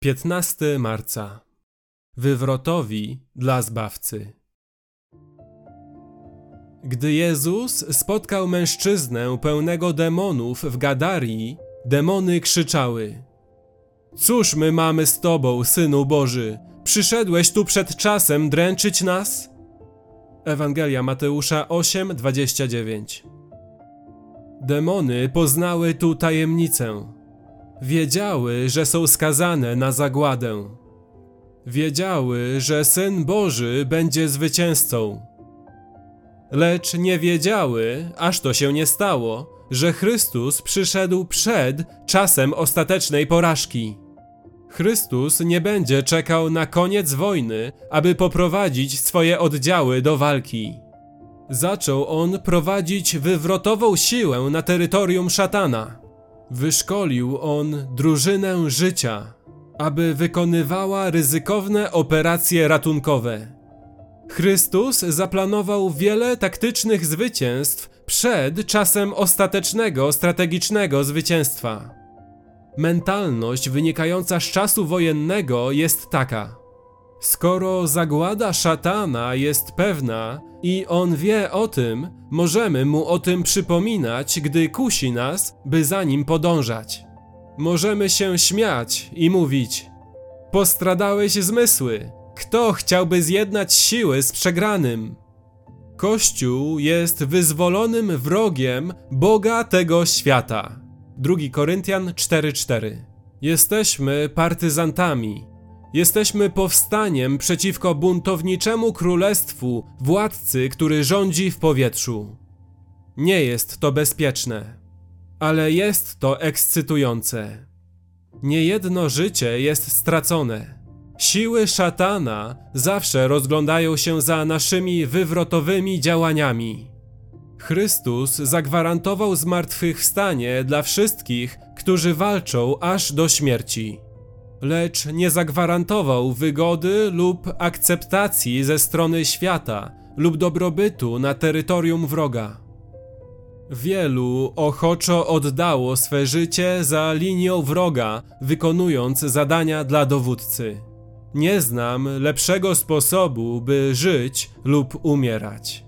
15 marca. Wywrotowi dla zbawcy. Gdy Jezus spotkał mężczyznę pełnego demonów w Gadarii, demony krzyczały: Cóż my mamy z tobą, synu Boży? Przyszedłeś tu przed czasem dręczyć nas? Ewangelia Mateusza 8:29. Demony poznały tu tajemnicę. Wiedziały, że są skazane na zagładę. Wiedziały, że Syn Boży będzie zwycięzcą. Lecz nie wiedziały, aż to się nie stało, że Chrystus przyszedł przed czasem ostatecznej porażki. Chrystus nie będzie czekał na koniec wojny, aby poprowadzić swoje oddziały do walki. Zaczął on prowadzić wywrotową siłę na terytorium szatana. Wyszkolił on drużynę życia, aby wykonywała ryzykowne operacje ratunkowe. Chrystus zaplanował wiele taktycznych zwycięstw przed czasem ostatecznego strategicznego zwycięstwa. Mentalność wynikająca z czasu wojennego jest taka: skoro zagłada szatana jest pewna i on wie o tym, możemy mu o tym przypominać, gdy kusi nas, by za nim podążać. Możemy się śmiać i mówić: Postradałeś zmysły. Kto chciałby zjednać siły z przegranym? Kościół jest wyzwolonym wrogiem Boga tego świata. 2 Koryntian 4:4. Jesteśmy partyzantami. Jesteśmy powstaniem przeciwko buntowniczemu królestwu władcy, który rządzi w powietrzu. Nie jest to bezpieczne, ale jest to ekscytujące. Niejedno życie jest stracone. Siły szatana zawsze rozglądają się za naszymi wywrotowymi działaniami. Chrystus zagwarantował zmartwychwstanie dla wszystkich, którzy walczą aż do śmierci. Lecz nie zagwarantował wygody lub akceptacji ze strony świata lub dobrobytu na terytorium wroga. Wielu ochoczo oddało swe życie za linią wroga, wykonując zadania dla dowódcy. Nie znam lepszego sposobu, by żyć lub umierać.